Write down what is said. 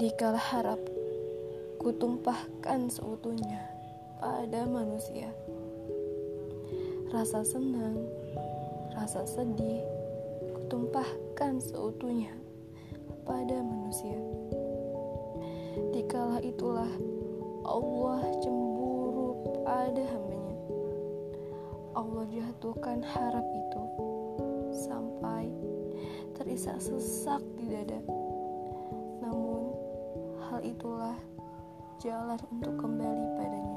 Dikala harap kutumpahkan seutuhnya pada manusia. Rasa senang, rasa sedih, kutumpahkan seutuhnya pada manusia. Dikala itulah Allah cemburu pada hambanya. Allah jatuhkan harap itu sampai terisak sesak di dada. Itulah jalan untuk kembali padanya.